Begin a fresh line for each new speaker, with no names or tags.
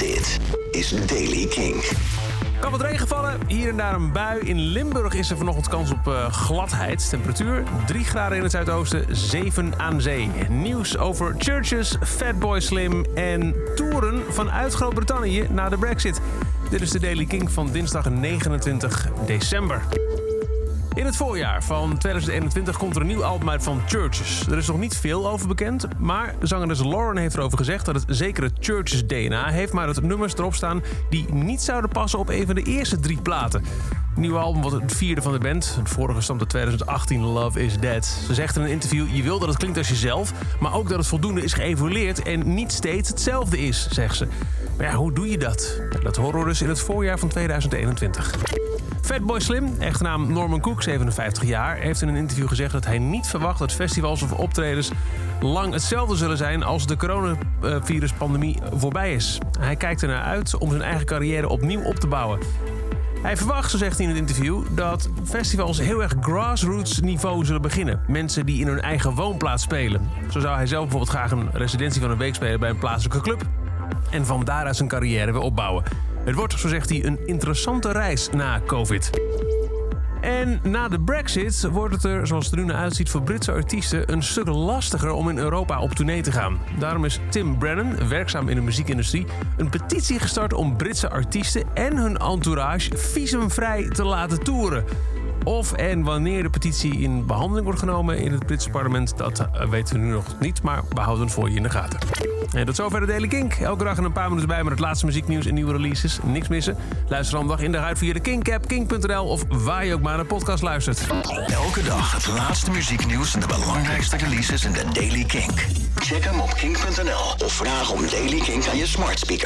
Dit is Daily King.
Kan wat regen vallen, hier en daar een bui. In Limburg is er vanochtend kans op uh, gladheid. Temperatuur 3 graden in het zuidoosten, 7 aan zee. Nieuws over churches, Fatboy Slim en toeren vanuit Groot-Brittannië na de brexit. Dit is de Daily King van dinsdag 29 december. In het voorjaar van 2021 komt er een nieuw album uit van Churches. Er is nog niet veel over bekend, maar zangeres Lauren heeft erover gezegd dat het zeker het Churches DNA heeft, maar dat nummers erop staan die niet zouden passen op een van de eerste drie platen. Het nieuwe album wordt het vierde van de band. Het vorige stamt uit 2018, Love is Dead. Ze zegt in een interview: Je wil dat het klinkt als jezelf, maar ook dat het voldoende is geëvolueerd en niet steeds hetzelfde is, zegt ze. Maar ja, hoe doe je dat? Dat horen we dus in het voorjaar van 2021. Fatboy Slim, echte naam Norman Cook, 57 jaar, heeft in een interview gezegd dat hij niet verwacht dat festivals of optredens lang hetzelfde zullen zijn als de coronaviruspandemie voorbij is. Hij kijkt ernaar uit om zijn eigen carrière opnieuw op te bouwen. Hij verwacht, zo zegt hij in het interview, dat festivals heel erg grassroots niveau zullen beginnen. Mensen die in hun eigen woonplaats spelen. Zo zou hij zelf bijvoorbeeld graag een residentie van een week spelen bij een plaatselijke club. En van daaruit zijn carrière weer opbouwen. Het wordt, zo zegt hij, een interessante reis na COVID. En na de Brexit wordt het er, zoals het er nu naar uitziet, voor Britse artiesten een stuk lastiger om in Europa op tournee te gaan. Daarom is Tim Brennan, werkzaam in de muziekindustrie, een petitie gestart om Britse artiesten en hun entourage visumvrij te laten toeren. Of en wanneer de petitie in behandeling wordt genomen in het Britse parlement, dat eh, weten we nu nog niet, maar we houden het voor je in de gaten. En tot zover de Daily Kink. Elke dag een paar minuten bij met het laatste muzieknieuws en nieuwe releases. Niks missen. Luister dan dag in dag uit via de Kink-app, kink.nl of waar je ook maar naar podcast luistert.
Elke dag het laatste muzieknieuws en de belangrijkste releases in de Daily Kink. Check hem op kink.nl of vraag om Daily Kink aan je smart speaker.